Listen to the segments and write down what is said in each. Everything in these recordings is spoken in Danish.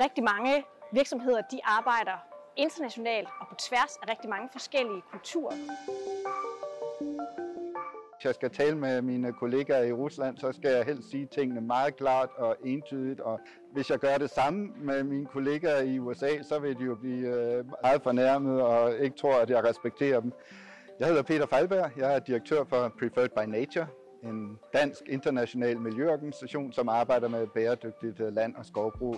Rigtig mange virksomheder de arbejder internationalt og på tværs af rigtig mange forskellige kulturer. Hvis jeg skal tale med mine kollegaer i Rusland, så skal jeg helst sige tingene meget klart og entydigt. Og hvis jeg gør det samme med mine kollegaer i USA, så vil de jo blive øh, meget fornærmet og ikke tror, at jeg respekterer dem. Jeg hedder Peter Falberg. Jeg er direktør for Preferred by Nature, en dansk international miljøorganisation, som arbejder med bæredygtigt øh, land- og skovbrug.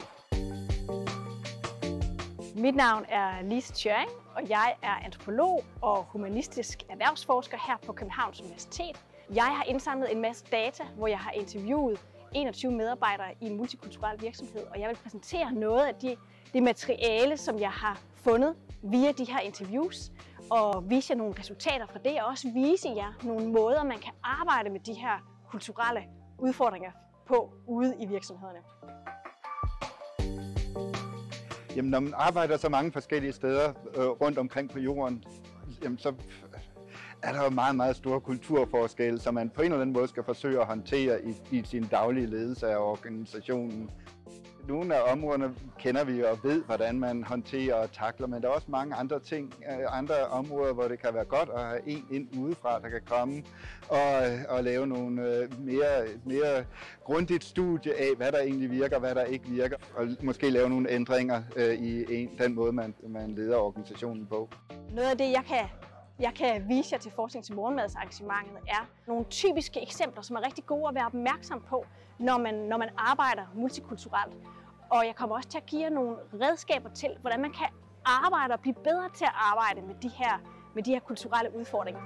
Mit navn er Lise Tjøring, og jeg er antropolog og humanistisk erhvervsforsker her på Københavns Universitet. Jeg har indsamlet en masse data, hvor jeg har interviewet 21 medarbejdere i en multikulturel virksomhed, og jeg vil præsentere noget af de, det materiale, som jeg har fundet via de her interviews, og vise jer nogle resultater fra det, og også vise jer nogle måder, man kan arbejde med de her kulturelle udfordringer på ude i virksomhederne. Jamen, når man arbejder så mange forskellige steder øh, rundt omkring på jorden, jamen, så er der jo meget, meget store kulturforskelle, som man på en eller anden måde skal forsøge at håndtere i, i sin daglige ledelse af organisationen. Nogle af områderne kender vi og ved, hvordan man håndterer og takler, men der er også mange andre ting, øh, andre områder, hvor det kan være godt at have en ind udefra, der kan komme og, og lave nogle øh, mere, mere grundigt studie af, hvad der egentlig virker, hvad der ikke virker, og måske lave nogle ændringer øh, i en, den måde, man, man leder organisationen på. Noget af det, jeg kan jeg kan vise jer til forskning til morgenmadsarrangementet, er nogle typiske eksempler, som er rigtig gode at være opmærksom på, når man, når man arbejder multikulturelt. Og jeg kommer også til at give jer nogle redskaber til, hvordan man kan arbejde og blive bedre til at arbejde med de her, med de her kulturelle udfordringer.